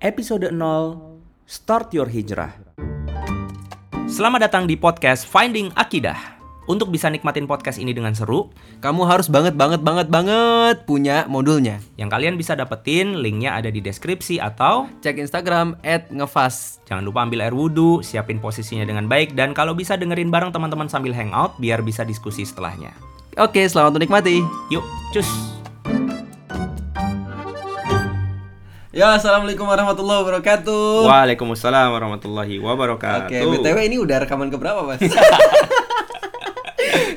episode 0 Start Your Hijrah. Selamat datang di podcast Finding Akidah. Untuk bisa nikmatin podcast ini dengan seru, Kamu harus banget banget banget banget punya modulnya. yang kalian bisa dapetin linknya ada di deskripsi atau Cek Instagram @ngefas. jangan lupa ambil air wudhu, siapin posisinya dengan baik, dan kalau bisa dengerin bareng teman-teman sambil hangout biar bisa diskusi setelahnya. Oke, selamat menikmati. Yuk, cus! Ya, assalamualaikum warahmatullahi wabarakatuh. Waalaikumsalam warahmatullahi wabarakatuh. Oke, btw ini udah rekaman keberapa, mas?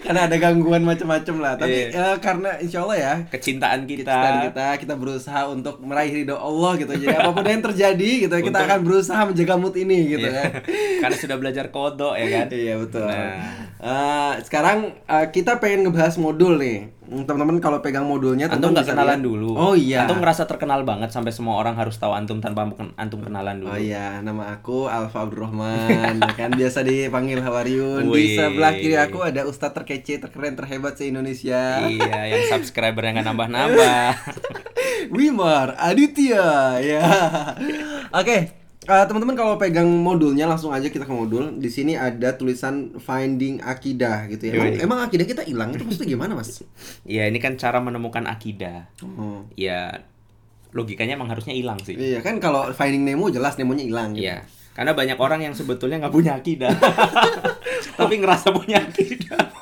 karena ada gangguan macam-macam lah. Tapi Iya. eh, karena insya Allah ya kecintaan kita, kita kita kita berusaha untuk meraih ridho Allah gitu. Jadi apa pun yang terjadi gitu, kita akan berusaha menjaga mood ini gitu Iya. kan. Karena sudah belajar kodok ya kan? Iya betul. Nah. Eh, sekarang eh, kita pengen ngebahas modul nih. Teman-teman kalau pegang modulnya Antum nggak kenalan lihat. dulu. Oh iya. Antum ngerasa terkenal banget sampai semua orang harus tahu antum tanpa antum kenalan dulu. Oh iya, nama aku Alfa Abdurrahman. ya kan biasa dipanggil Hawaryun. Di sebelah kiri aku ada ustadz terkece, terkeren, terhebat se-Indonesia. Iya, yang subscriber yang nggak nambah-nambah. Wimar Aditya ya. Oke. Eh, teman-teman kalau pegang modulnya langsung aja kita ke modul. Di sini ada tulisan finding akidah gitu ya. Emang, emang akidah kita hilang itu maksudnya gimana, Mas? Iya, ini kan cara menemukan akidah. Oh. Ya, logikanya emang harusnya hilang sih. Iya kan kalau finding Nemo jelas Nemonya hilang gitu. Iya, karena banyak orang yang sebetulnya nggak punya akidah, tapi ngerasa punya akidah.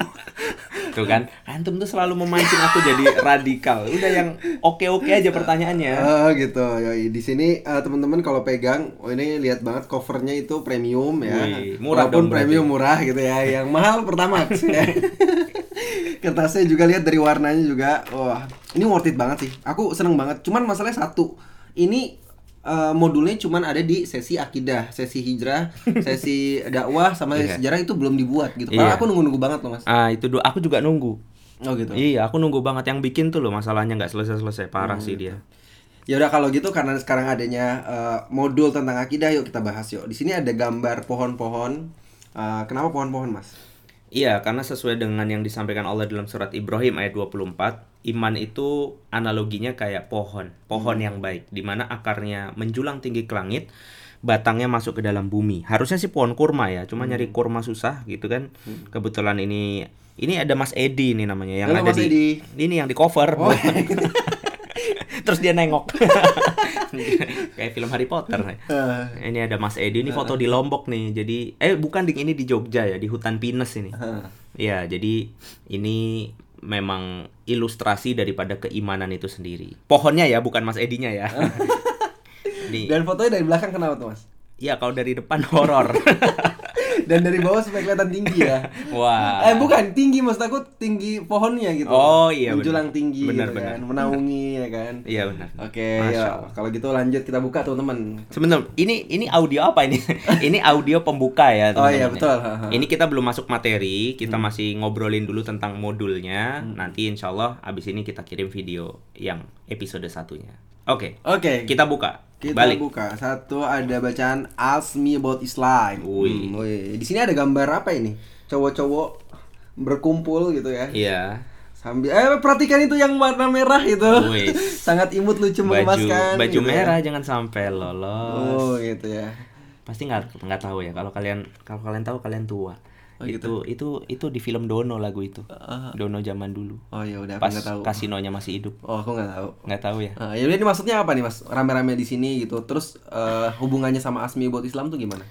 Tuh kan, antum tuh selalu memancing aku jadi radikal. Udah yang oke-oke aja pertanyaannya. Oh gitu. Yoi. Di sini eh, teman-teman kalau pegang, oh ini lihat banget covernya itu premium ya. Wih, murah Walaupun dong premium murah gitu ya. Yang mahal pertama ya. Kertasnya juga lihat dari warnanya juga. Wah, ini worth it banget sih. Aku seneng banget. Cuman masalahnya satu. Ini eh, modulnya cuman ada di sesi akidah, sesi hijrah, sesi dakwah sama Iya. sejarah itu belum dibuat gitu. Padahal Iya. aku nunggu-nunggu banget loh, Mas. Ah, itu do- aku juga nunggu. Oh gitu. Iya, aku nunggu banget yang bikin tuh loh masalahnya nggak selesai-selesai parah sih dia. Ya udah kalau gitu karena sekarang adanya eh, modul tentang akidah yuk kita bahas yuk. Di sini ada gambar pohon-pohon. Eh, kenapa pohon-pohon, Mas? Iya, karena sesuai dengan yang disampaikan Allah dalam surat Ibrahim ayat 24, iman itu analoginya kayak pohon, pohon yang baik, di mana akarnya menjulang tinggi ke langit, batangnya masuk ke dalam bumi. Harusnya sih pohon kurma ya, cuma nyari kurma susah gitu kan. Kebetulan ini ini ada Mas Edi ini namanya yang Halo, ada Mas di Edi. ini yang di cover. Oh. Terus dia nengok. kayak film Harry Potter. Eh, Ini ada Mas Edi ini foto di Lombok nih. Jadi eh bukan di ini di Jogja ya, di hutan pinus ini. eh. Ya, jadi ini memang ilustrasi daripada keimanan itu sendiri. Pohonnya ya, bukan Mas Edinya ya. Nih. Dan fotonya dari belakang kenapa tuh, Mas? Ya, kalau dari depan horor. Dan dari bawah supaya kelihatan tinggi ya. Wah. Eh bukan tinggi maksud aku tinggi pohonnya gitu. Oh, iya, Menjulang benar. tinggi Benar, gitu benar. kan, menaungi ya kan. Iya benar. Oke, ya. Allah. Kalau gitu lanjut kita buka teman-teman. Sebentar, ini ini audio apa ini? ini audio pembuka ya, Oh teman-teman. iya, ya. betul. Ha, ha. Ini kita belum masuk materi, kita masih ngobrolin dulu tentang modulnya. Hmm. Nanti insya Allah abis ini kita kirim video yang episode satunya. Oke, Oke. kita buka. Kita Balik. buka. Satu ada bacaan Ask Me About Islam. Wih. Hmm. Di sini ada gambar apa ini? Cowok-cowok berkumpul gitu ya. Iya. Sambil eh perhatikan itu yang warna merah itu. Wih. Sangat imut lucu Baju mengemaskan. baju gitu ya. merah jangan sampai lolos. Oh, gitu ya. Pasti nggak nggak tahu ya. Kalau kalian kalau kalian tahu kalian tua. Oh, itu itu itu di film Dono lagu itu. Ah. Dono zaman dulu. Oh ya udah Pas tahu. kasinonya masih hidup. Oh, aku nggak tahu. Nggak tahu ya. Ah, ya ini maksudnya apa nih, Mas? Rame-rame di sini gitu. Terus eh, hubungannya sama Asmi About Islam tuh gimana?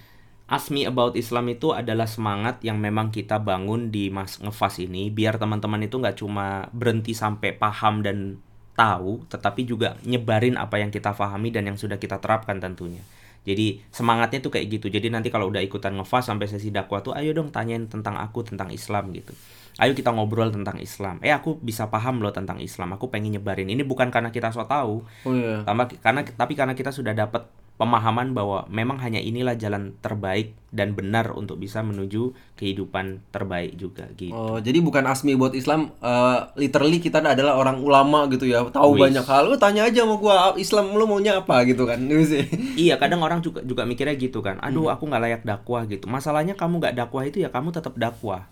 Asmi About Islam itu adalah semangat yang memang kita bangun di Mas Ngefas ini biar teman-teman itu nggak cuma berhenti sampai paham dan tahu, tetapi juga nyebarin apa yang kita pahami dan yang sudah kita terapkan tentunya. Jadi semangatnya tuh kayak gitu. Jadi nanti kalau udah ikutan ngefas sampai sesi dakwah tuh ayo dong tanyain tentang aku tentang Islam gitu. Ayo kita ngobrol tentang Islam. Eh aku bisa paham loh tentang Islam. Aku pengen nyebarin. Ini bukan karena kita so tahu, Oh iya. tambah karena tapi karena kita sudah dapat pemahaman bahwa memang hanya inilah jalan terbaik dan benar untuk bisa menuju kehidupan terbaik juga gitu. Oh, jadi bukan Asmi buat Islam eh, literally kita adalah orang ulama gitu ya. Tahu Wis. banyak hal. Lu tanya aja sama gua Islam lu maunya apa gitu kan. Iya, kadang orang juga juga mikirnya gitu kan. Aduh, Hmm. aku nggak layak dakwah gitu. Masalahnya kamu nggak dakwah itu ya kamu tetap dakwah.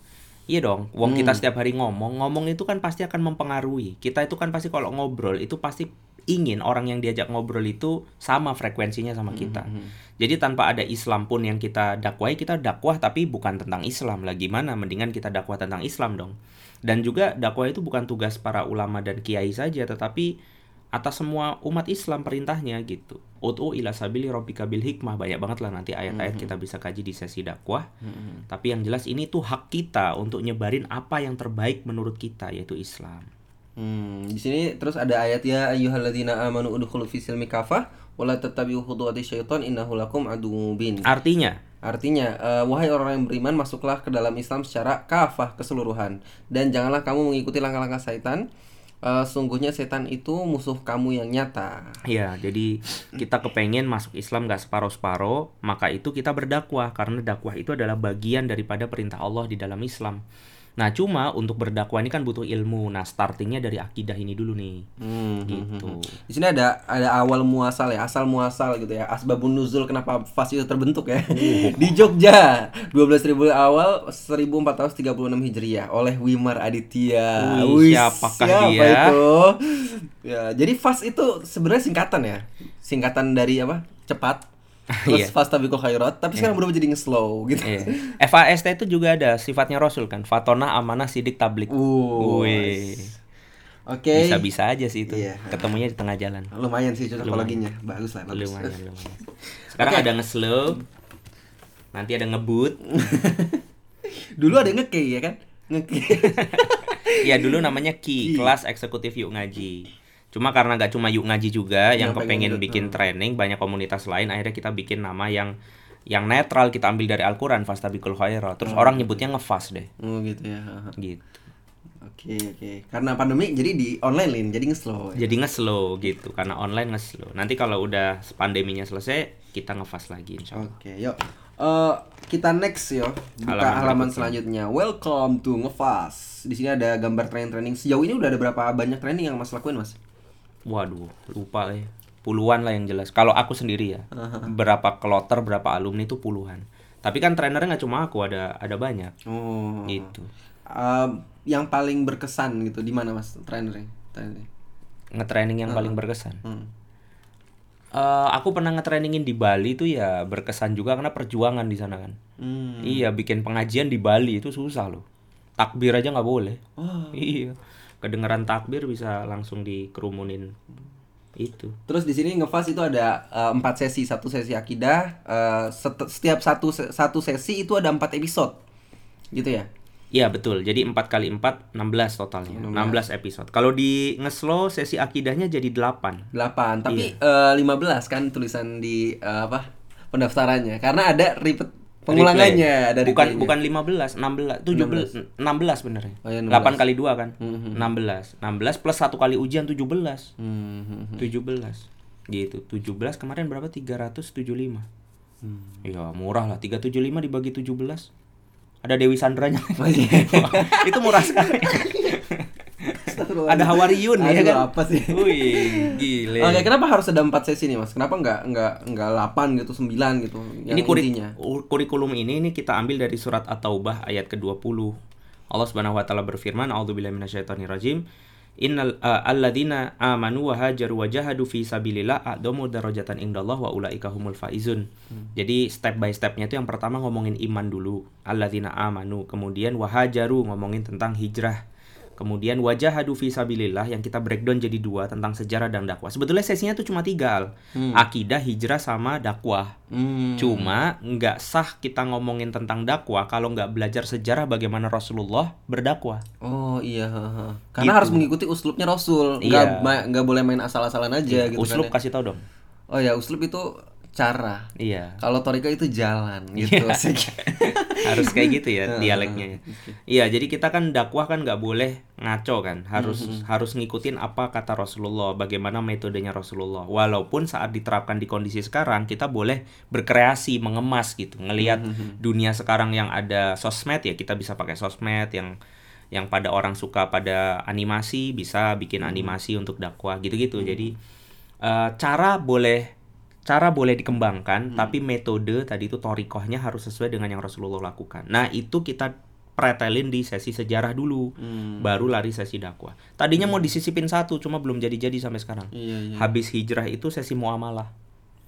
Iya dong, wong kita Hmm. setiap hari ngomong, ngomong itu kan pasti akan mempengaruhi. Kita itu kan pasti kalau ngobrol itu pasti ingin orang yang diajak ngobrol itu sama frekuensinya sama Hmm, kita. Jadi tanpa ada Islam pun yang kita dakwai, kita dakwah tapi bukan tentang Islam lah. Gimana? Mendingan kita dakwah tentang Islam dong. Dan juga dakwah itu bukan tugas para ulama dan kiai saja, tetapi atas semua umat Islam perintahnya gitu. Ud'u ila sabili rabbika bil hikmah. Banyak banget lah nanti ayat-ayat kita bisa kaji di sesi dakwah. Tapi yang jelas ini tuh hak kita untuk nyebarin apa yang terbaik menurut kita yaitu Islam. Hmm, di sini terus ada ayat ya ayyuhalladzina amanu udkhulu fi silmi kafah wa la tattabi'u khutuwati syaiton innahu lakum aduwwun mubin. Artinya, Artinya, eh, wahai orang yang beriman, masuklah ke dalam Islam secara kafah keseluruhan dan janganlah kamu mengikuti langkah-langkah setan. Eh, sungguhnya setan itu musuh kamu yang nyata. ya jadi kita kepengen masuk Islam gak separuh-separuh, maka itu kita berdakwah karena dakwah itu adalah bagian daripada perintah Allah di dalam Islam. Nah, cuma untuk berdakwah ini kan butuh ilmu. Nah, startingnya dari akidah ini dulu nih. Hmm, Gitu. Di sini ada ada awal muasal ya, asal muasal gitu ya. Asbabun nuzul kenapa fas itu terbentuk ya. Di Jogja 12.000 awal 1436 Hijriah oleh Wimar Aditya. Wih, Wih, siapakah siapa dia? itu? Ya, jadi fas itu sebenarnya singkatan ya. Singkatan dari apa? Cepat. Terus Iya. fast tabikul khairat, tapi sekarang berubah jadi nge-slow gitu. Iya. FAST itu juga ada sifatnya Rasul kan. Fatona amanah sidik tablik. Uh, Wih. Oke. Bisa-bisa aja sih itu. Iya. Ketemunya di tengah jalan. Lumayan sih cocokologinya. Bagus lah, bagus. Lumayan, lumayan. Sekarang Oke. ada nge-slow. Nanti ada ngebut. Dulu ada nge ya kan? Nge ya dulu namanya KI, kelas eksekutif yuk ngaji. Cuma karena gak cuma yuk ngaji juga yang, Yang kepengen pengen- bikin training banyak komunitas lain akhirnya kita bikin nama yang yang netral kita ambil dari Al-Qur'an Fastabikul Khairat. Terus orang nyebutnya ngefas deh. Oh gitu ya. Gitu. Oke oke. Karena pandemi jadi di online lin, jadi nge-slow. Ya. Jadi nge-slow gitu karena online nge-slow. Nanti kalau udah pandeminya selesai kita ngefas lagi insya Allah. Oke, yuk. Eh, kita next yo. Buka Halaman halaman, selanjutnya. Welcome to Ngefast. Di sini ada gambar training-training. Sejauh ini udah ada berapa banyak training yang Mas lakuin, Mas? Waduh, lupa ya. Puluhan lah yang jelas. Kalau aku sendiri ya, berapa kloter, berapa alumni itu puluhan. Tapi kan trainernya nggak cuma aku, ada ada banyak. Oh. Gitu. Eh, yang paling berkesan gitu di mana Mas trainernya? Trainernya. Nge-training yang paling berkesan. Hmm. Eh, aku pernah nge-trainingin di Bali tuh ya berkesan juga karena perjuangan di sana kan. Hmm. Iya, bikin pengajian di Bali itu susah loh. Takbir aja nggak boleh. Oh. Iya. Kedengeran takbir bisa langsung dikerumunin. Itu. Terus di sini ngefast itu ada eh, empat sesi, satu sesi akidah, eh, set- setiap satu satu sesi itu ada empat episode, gitu ya? Iya betul. Jadi 4 kali 4 16 totalnya. 16 episode. Kalau di ngeslow sesi akidahnya jadi 8. Delapan, tapi eh, 15 kan tulisan di eh, apa pendaftarannya, karena ada repeat pengulangannya dari bukan bukan 15, 16, 17, 16 benernya. Oh, iya, 8 kali 2 kan? Mhm. 16. 16 plus 1 kali ujian 17. Hmm, hmm, hmm. 17. Gitu. 17 kemarin berapa? 375. Hmm. Iya, murah lah. 375 dibagi 17. Ada Dewi Sandranya. Oh, iya. Itu murah sekali. Astagfirullah. Ada Hawariyun ya kan? apa sih? Wih, gile. Oke, kenapa harus ada empat sesi nih mas? Kenapa nggak nggak nggak delapan gitu, sembilan gitu? ini kurik- intinya? kurikulum ini ini kita ambil dari surat At-Taubah ayat ke-20. Allah Subhanahu wa taala berfirman, "A'udzubillahi minasyaitonirrajim. Innal uh, alladzina amanu wa hajaru wa jahadu fi sabilillah a'damu darajatan indallah wa ulaika humul faizun." Jadi step by stepnya itu yang pertama ngomongin iman dulu, alladzina amanu, kemudian wahajaru ngomongin tentang hijrah. Kemudian wajah hadu fi sabilillah yang kita breakdown jadi dua tentang sejarah dan dakwah. Sebetulnya sesinya tuh cuma tiga Al. Akidah, hijrah, sama dakwah. Hmm. Cuma nggak sah kita ngomongin tentang dakwah kalau nggak belajar sejarah bagaimana Rasulullah berdakwah. Oh iya, karena Gitu. harus mengikuti uslubnya Rasul, nggak Iya. nggak boleh main asal-asalan aja gitu Uslub kan. ya. kasih tau dong. Oh ya, uslub itu cara. Iya. Kalau toriko itu jalan gitu. Harus kayak gitu ya dialeknya. ya. Iya, jadi kita kan dakwah kan nggak boleh ngaco kan. Harus harus ngikutin apa kata Rasulullah, bagaimana metodenya Rasulullah. Walaupun saat diterapkan di kondisi sekarang kita boleh berkreasi, mengemas gitu. Ngelihat dunia sekarang yang ada sosmed ya kita bisa pakai sosmed yang yang pada orang suka pada animasi bisa bikin animasi untuk dakwah gitu-gitu. Jadi eh, cara boleh cara boleh dikembangkan, tapi metode tadi itu torikohnya harus sesuai dengan yang Rasulullah lakukan. Nah itu kita pretelin di sesi sejarah dulu, Hmm. baru lari sesi dakwah. Tadinya mau disisipin satu, cuma belum jadi-jadi sampai sekarang. Iya, iya. Habis hijrah itu sesi muamalah,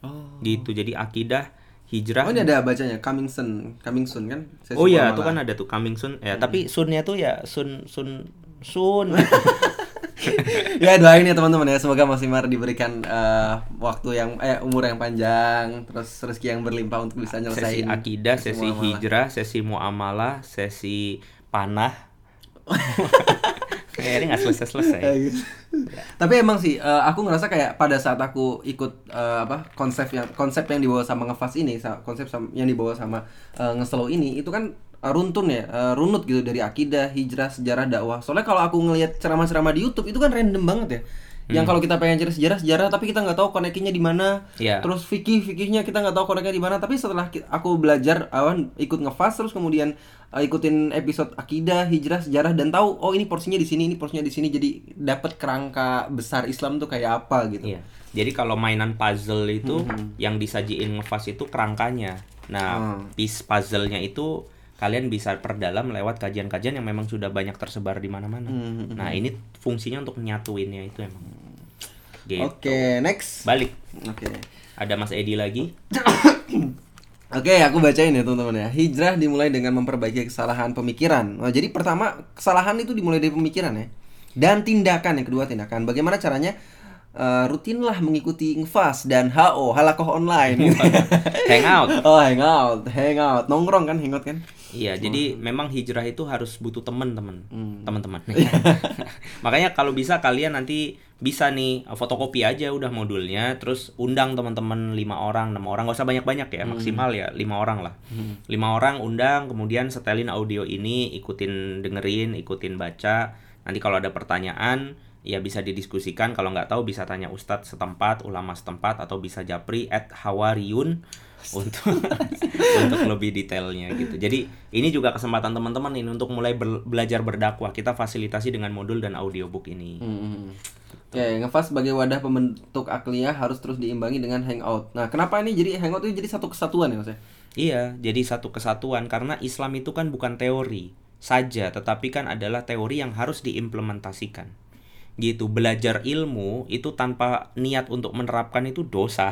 Oh. gitu. Jadi akidah, hijrah. Oh, ini ada bacanya coming soon, coming soon kan? Sesi Oh iya, itu kan ada tuh coming soon. Ya, Hmm. tapi soonnya tuh ya sun sun sun. ya doain ya teman-teman ya semoga Mas Imar diberikan eh, waktu yang eh umur yang panjang terus rezeki yang berlimpah untuk bisa sesi nyelesain akidah, sesi muamalah. hijrah, sesi muamalah, sesi panah. Kayaknya nggak selesai-selesai. Ya, gitu. Tapi emang sih eh, aku ngerasa kayak pada saat aku ikut eh, apa konsep yang konsep yang dibawa sama ngefas ini konsep yang dibawa sama eh, ngeslow ini itu kan eh, runtun ya eh, runut gitu dari akidah hijrah sejarah dakwah soalnya kalau aku ngelihat ceramah-ceramah di YouTube itu kan random banget ya yang kalau kita pengen cari sejarah sejarah tapi kita nggak tahu koneksinya di mana Iya. terus fikih fikihnya kita nggak tahu koneksinya di mana tapi setelah aku belajar awan ikut ngefas terus kemudian uh, ikutin episode akidah hijrah sejarah dan tahu oh ini porsinya di sini ini porsinya di sini jadi dapat kerangka besar Islam tuh kayak apa gitu Iya. Jadi kalau mainan puzzle itu yang disajiin ngefas itu kerangkanya. Nah, Hmm. piece puzzle-nya itu kalian bisa perdalam lewat kajian-kajian yang memang sudah banyak tersebar di mana-mana. Hmm. Nah, ini fungsinya untuk nyatuinnya itu emang. Gitu. oke next Balik. oke Ada Mas Edi lagi. Oke, aku bacain ya teman-teman ya. Hijrah dimulai dengan memperbaiki kesalahan pemikiran. Nah, jadi pertama kesalahan itu dimulai dari pemikiran ya. Dan tindakan yang kedua tindakan. Bagaimana caranya? Eh, rutinlah mengikuti ngfas dan HO halakoh online. Hangout. oh, hangout, hangout, nongkrong kan, hangout kan? Iya, jadi memang hijrah itu harus butuh temen teman, Hmm. teman-teman. Makanya kalau bisa kalian nanti bisa nih fotokopi aja udah modulnya, terus undang teman-teman lima orang, enam orang, gak usah banyak-banyak ya, maksimal ya lima orang lah. Lima orang undang, kemudian setelin audio ini, ikutin dengerin, ikutin baca. Nanti kalau ada pertanyaan ya bisa didiskusikan kalau nggak tahu bisa tanya ustadz setempat ulama setempat atau bisa japri at hawariun untuk untuk lebih detailnya gitu jadi ini juga kesempatan teman-teman ini untuk mulai ber- belajar berdakwah kita fasilitasi dengan modul dan audiobook ini Hmm. Oke, ngefas sebagai wadah pembentuk akliyah harus terus diimbangi dengan hangout. Nah, kenapa ini jadi hangout itu jadi satu kesatuan ya, Mas? ya? iya jadi satu kesatuan karena Islam itu kan bukan teori saja tetapi kan adalah teori yang harus diimplementasikan gitu belajar ilmu itu tanpa niat untuk menerapkan itu dosa.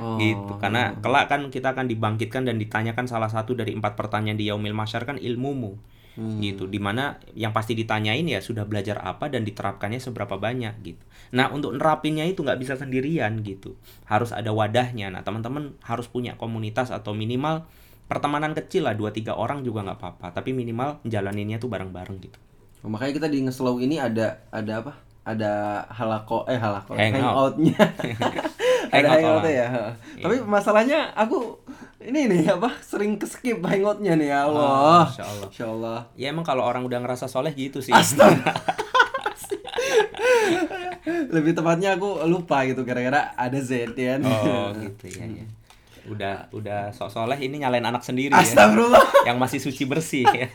Oh. gitu karena kelak kan kita akan dibangkitkan dan ditanyakan salah satu dari empat pertanyaan di yaumil masyar kan ilmumu. Gitu di mana yang pasti ditanyain ya sudah belajar apa dan diterapkannya seberapa banyak gitu. Nah untuk nerapinnya itu nggak bisa sendirian gitu. Harus ada wadahnya. Nah teman-teman harus punya komunitas atau minimal pertemanan kecil lah dua tiga orang juga nggak apa-apa. Tapi minimal jalaninnya tuh bareng-bareng gitu. Oh, makanya kita di ngeslow ini ada ada apa? Ada halako eh halako Hangout. hangoutnya. ada Hangout hangoutnya ya. Tapi masalahnya aku ini nih apa sering ke skip hangoutnya nih ya Allah. Masya Allah. Insya Allah. ya emang kalau orang udah ngerasa soleh gitu sih Astaga. Lebih tepatnya aku lupa gitu gara-gara ada Z ya. oh gitu ya, ya. udah udah sok soleh ini nyalain anak sendiri ya Astagfirullah. yang masih suci bersih ya.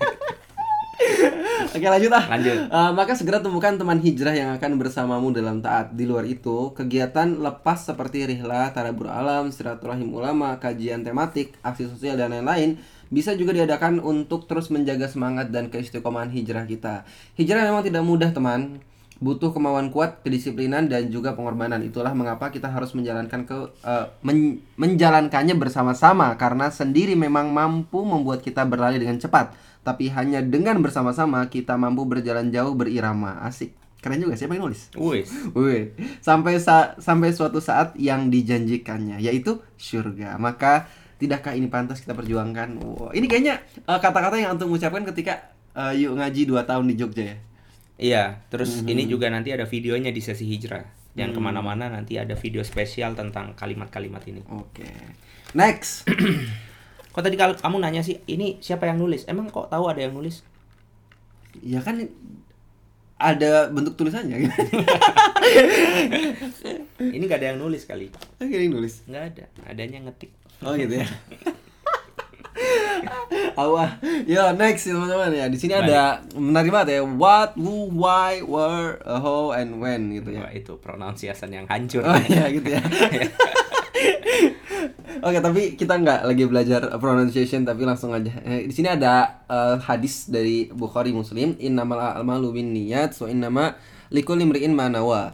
Oke lanjut ah. Lanjut. Eh, maka segera temukan teman hijrah yang akan bersamamu dalam taat. Di luar itu, kegiatan lepas seperti rihlah, tarabur alam, silaturahim ulama, kajian tematik, aksi sosial dan lain-lain bisa juga diadakan untuk terus menjaga semangat dan keistiqomahan hijrah kita. Hijrah memang tidak mudah, teman. Butuh kemauan kuat, kedisiplinan dan juga pengorbanan. Itulah mengapa kita harus menjalankan ke eh, men- menjalankannya bersama-sama karena sendiri memang mampu membuat kita berlari dengan cepat tapi hanya dengan bersama-sama kita mampu berjalan jauh berirama. Asik. Keren juga siapa yang nulis? Wis. Wih, sampai sa- sampai suatu saat yang dijanjikannya yaitu surga. Maka tidakkah ini pantas kita perjuangkan? Wow, ini kayaknya eh, kata-kata yang antum ucapkan ketika eh, yuk ngaji 2 tahun di Jogja ya. Iya, terus ini juga nanti ada videonya di sesi hijrah. Jangan ke mana-mana, nanti ada video spesial tentang kalimat-kalimat ini. Oke. Next. Kok tadi kalau kamu nanya sih, ini siapa yang nulis? Emang kok tahu ada yang nulis? ya kan ada bentuk tulisannya. Ini gak ada yang nulis kali. Gini nulis. Nggak ada, adanya ngetik. Oh gitu ya. Awah, yo next ya, teman-teman ya. Di sini ada menarik banget ya. What, who, why, where, how, and when gitu ya. Wah, itu pronunciation yang hancur. Oh iya gitu ya. Oke, tapi kita nggak lagi belajar pronunciation tapi langsung aja. Eh, di sini ada eh, hadis dari Bukhari Muslim, innamal a'malu binniyat wa innama likulli imri'in ma nawa.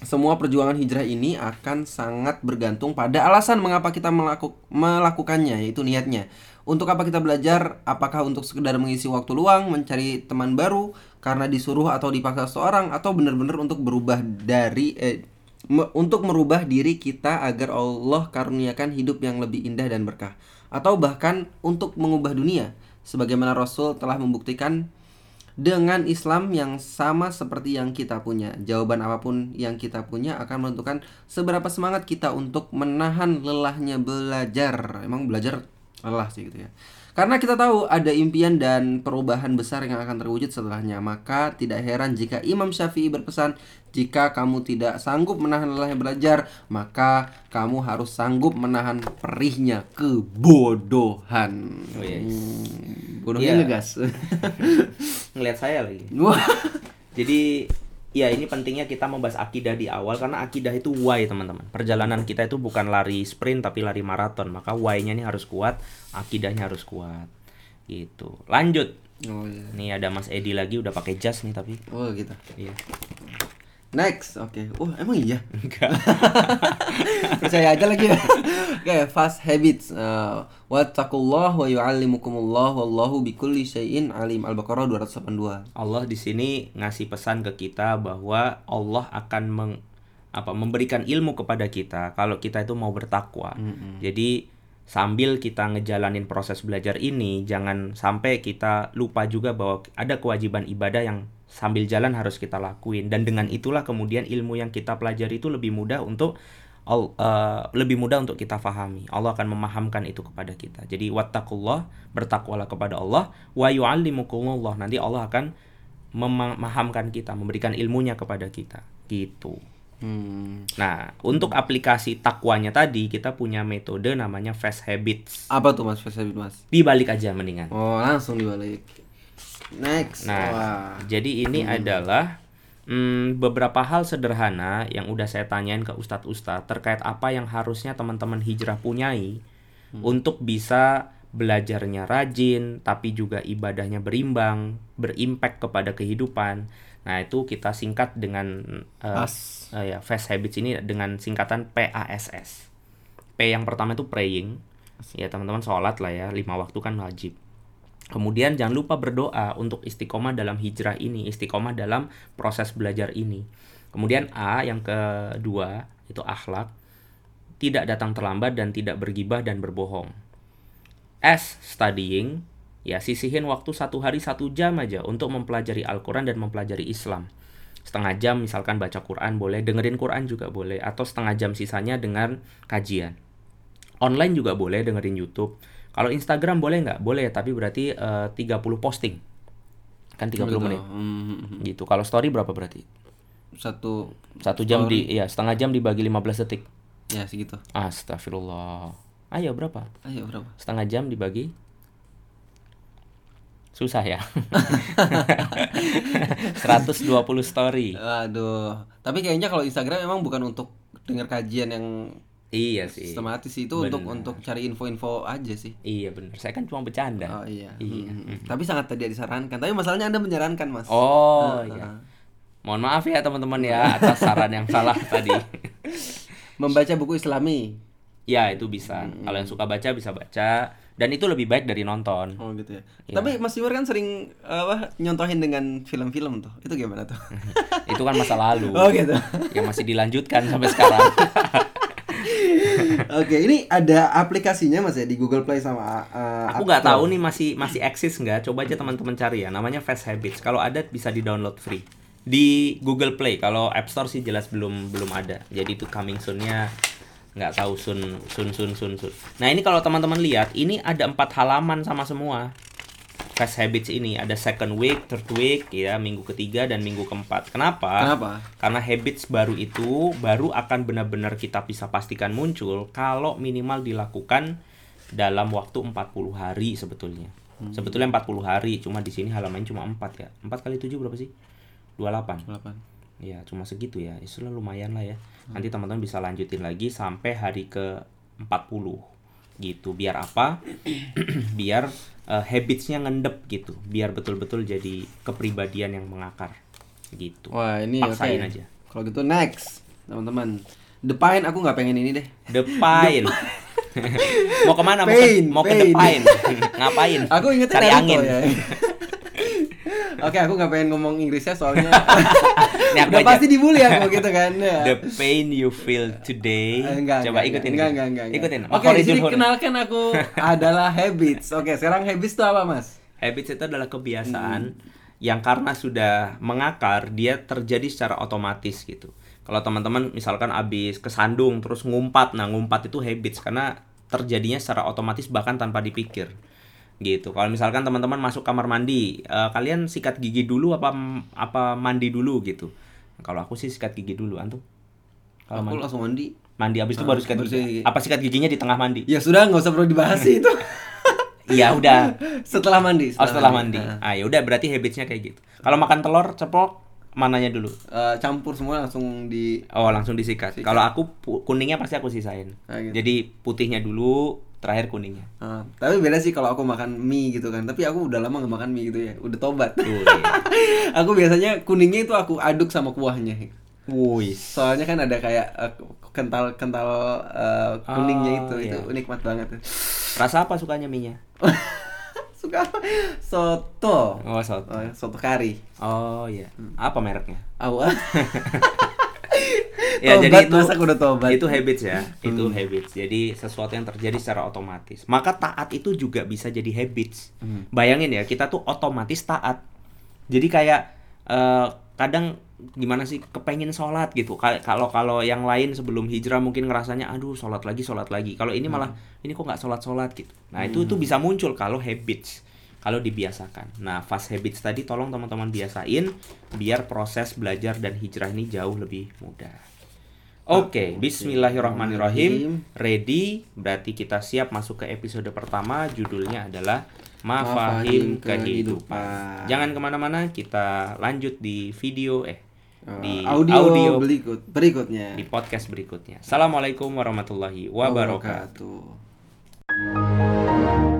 Semua perjuangan hijrah ini akan sangat bergantung pada alasan mengapa kita melaku- melakukannya, yaitu niatnya. Untuk apa kita belajar? Apakah untuk sekedar mengisi waktu luang, mencari teman baru, karena disuruh atau dipaksa seorang, atau benar-benar untuk berubah dari eh, me- untuk merubah diri kita agar Allah karuniakan hidup yang lebih indah dan berkah, atau bahkan untuk mengubah dunia, sebagaimana Rasul telah membuktikan dengan Islam yang sama seperti yang kita punya. Jawaban apa pun yang kita punya akan menentukan seberapa semangat kita untuk menahan lelahnya belajar. Emang belajar lelah sih gitu ya. Karena kita tahu ada impian dan perubahan besar yang akan terwujud setelahnya, maka tidak heran jika Imam Syafi'i berpesan, jika kamu tidak sanggup menahan lelahnya belajar, maka kamu harus sanggup menahan perihnya kebodohan. Oh, yes. Hmm, bodohnya Iya. ngegas. Ngeliat saya lagi. Jadi ya ini pentingnya kita membahas akidah di awal karena akidah itu why teman-teman. Perjalanan kita itu bukan lari sprint tapi lari maraton. Maka why-nya ini harus kuat, akidahnya harus kuat. Gitu. Lanjut. Oh iya. Nih ada Mas Edi lagi udah pakai jas nih tapi. Oh gitu. Iya. Next, oke. Oh emang iya. Enggak. Percaya aja lagi ya. Oke, fast habits. Uh, Wattaqullah wa yu'allimukumullah wallahu bikulli syai'in alim. Al-Baqarah 282. Allah di sini ngasih pesan ke kita bahwa Allah akan meng, apa memberikan ilmu kepada kita kalau kita itu mau bertakwa. Jadi sambil kita ngejalanin proses belajar ini jangan sampai kita lupa juga bahwa ada kewajiban ibadah yang sambil jalan harus kita lakuin dan dengan itulah kemudian ilmu yang kita pelajari itu lebih mudah untuk eh, lebih mudah untuk kita fahami. Allah akan memahamkan itu kepada kita. Jadi wattaqullah, bertakwalah kepada Allah, wa yu'allimukumullah. Nanti Allah akan memahamkan kita, memberikan ilmunya kepada kita. Gitu. Hmm. Nah, untuk aplikasi takwanya tadi kita punya metode namanya fast habits. Apa tuh Mas fast habit Mas? Dibalik aja mendingan. Oh, langsung dibalik. Next. Nah, Wah. jadi ini adalah mm, beberapa hal sederhana yang udah saya tanyain ke ustadz-ustadz terkait apa yang harusnya teman-teman hijrah punyai untuk bisa belajarnya rajin, tapi juga ibadahnya berimbang, berimpact kepada kehidupan. Nah, itu kita singkat dengan Pas. eh, ya fast habits ini dengan singkatan PASS. P yang pertama itu praying. Ya, teman-teman sholat lah ya, lima waktu kan wajib. Kemudian jangan lupa berdoa untuk istiqomah dalam hijrah ini, istiqomah dalam proses belajar ini. Kemudian A yang kedua itu akhlak, tidak datang terlambat dan tidak bergibah dan berbohong. S studying, ya sisihin waktu satu hari satu jam aja untuk mempelajari Al-Quran dan mempelajari Islam. Setengah jam misalkan baca Quran boleh, dengerin Quran juga boleh, atau setengah jam sisanya dengan kajian. Online juga boleh dengerin YouTube. Kalau Instagram boleh nggak? Boleh, tapi berarti eh, 30 posting. Kan 30 Gitu. menit. Hmm. Gitu. Kalau story berapa berarti? Satu Satu jam di ya setengah jam dibagi 15 detik. ya segitu. Astagfirullah. Ayo berapa? Ayo berapa? Setengah jam dibagi Susah ya 120 story Aduh. Tapi kayaknya kalau Instagram memang bukan untuk dengar kajian yang Iya sih sistematis itu untuk Benar. untuk cari info-info aja sih. Iya bener Saya kan cuma bercanda Oh iya. Iya. Hmm. Tapi sangat tidak disarankan. Tapi masalahnya Anda menyarankan, Mas. Oh Heeh. iya Mohon maaf ya teman-teman ya Atas saran yang salah tadi Membaca buku Islami. Ya itu bisa Kalau yang suka baca bisa baca Dan itu lebih baik dari nonton Oh gitu ya. Iya. Tapi Mas Iwar kan sering apa nyontohin dengan film-film tuh. Itu gimana tuh? Itu kan masa lalu oh gitu. Yang masih dilanjutkan sampai sekarang Oke, ini ada aplikasinya Mas ya di Google Play sama uh, Aku nggak tahu nih masih masih eksis nggak. Coba aja teman-teman cari ya. Namanya Fast Habits. Kalau ada bisa di download free di Google Play. Kalau App Store sih jelas belum belum ada. Jadi itu coming soon-nya nggak tahu soon soon soon soon soon. Nah ini kalau teman-teman lihat ini ada empat halaman sama semua. Fast Habits ini ada second week, third week, ya minggu ketiga dan minggu keempat. Kenapa? Kenapa? Karena habits baru itu baru akan benar-benar kita bisa pastikan muncul kalau minimal dilakukan dalam waktu 40 hari sebetulnya. Sebetulnya 40 hari, cuma di sini halamannya cuma 4 ya. 4 kali 7 berapa sih? 28. 8. Ya, cuma segitu ya. Itu lumayan lah ya. Nanti teman-teman bisa lanjutin lagi sampai hari ke 40. Gitu biar apa biar uh, habitsnya ngendep gitu biar betul-betul jadi kepribadian yang mengakar gitu Wah ini. Paksain aja. Kalau gitu next teman-teman. Depain aku nggak pengen ini deh. depain mau ke mana mau Pain, ke, mau ke pain. depain ngapain Aku ingetnya cari Naruto angin ya. Oke, aku nggak pengen ngomong Inggrisnya soalnya udah aja. pasti dibully aku gitu kan. Ya. the pain you feel today Eh, enggak, coba enggak, ikutin enggak, enggak, enggak, enggak. ikutin Oke, Macaulay di sini Culkin. kenalkan aku adalah habits. Oke, sekarang habits itu apa, Mas? Habits itu adalah kebiasaan Hmm. yang karena sudah mengakar dia terjadi secara otomatis gitu. Kalau teman-teman misalkan abis kesandung terus ngumpat, nah ngumpat itu habits karena terjadinya secara otomatis bahkan tanpa dipikir gitu. Kalau misalkan teman-teman masuk kamar mandi, eh, kalian sikat gigi dulu apa apa mandi dulu gitu. Kalau aku sih sikat gigi dulu, antum? Kalau Aku mandi, langsung mandi. mandi abis itu Ah, baru sikat baru gigi. Apa sikat giginya di tengah mandi? Ya sudah, nggak usah perlu dibahas itu. Iya udah. setelah mandi. Oh setelah mandi. Nah, Ah ya udah berarti habitsnya kayak gitu. Kalau makan telur ceplok mananya dulu? eh, campur semua langsung di Oh langsung disikat. Sikat. Kalau aku kuningnya pasti aku sisain. Ah, gitu. Jadi putihnya dulu, terakhir kuningnya. Ah, tapi beda sih kalau aku makan mie gitu kan. Tapi aku udah lama nggak makan mie gitu ya. Udah tobat. Tuh. iya. aku biasanya kuningnya itu aku aduk sama kuahnya. Wih. Soalnya kan ada kayak eh, kental kental eh, kuningnya Oh, itu iya. itu nikmat banget. Rasa apa sukanya mie-nya? Suka soto. Oh soto. Oh, soto kari. Oh iya. Apa mereknya? Awal. Ya Tobat, jadi itu aku udah tobat. itu habits ya. Itu Hmm. habits. Jadi sesuatu yang terjadi secara otomatis. Maka taat itu juga bisa jadi habits. Hmm. Bayangin ya, kita tuh otomatis taat. Jadi kayak eh, kadang gimana sih kepengen sholat gitu Ka- kalau kalau yang lain sebelum hijrah mungkin ngerasanya aduh sholat lagi sholat lagi kalau ini malah ini kok nggak sholat sholat gitu nah itu itu bisa muncul kalau habits kalau dibiasakan nah fast habits tadi tolong teman-teman biasain biar proses belajar dan hijrah ini jauh lebih mudah Oke, Bismillahirrahmanirrahim. Ready? Berarti kita siap masuk ke episode pertama. Judulnya adalah Mafahim Kehidupan. Kehidupan. Jangan ke mana-mana, kita lanjut di video eh di Eh, audio, audio berikut berikutnya. di podcast berikutnya. Assalamualaikum warahmatullahi wabarakatuh. wabarakatuh.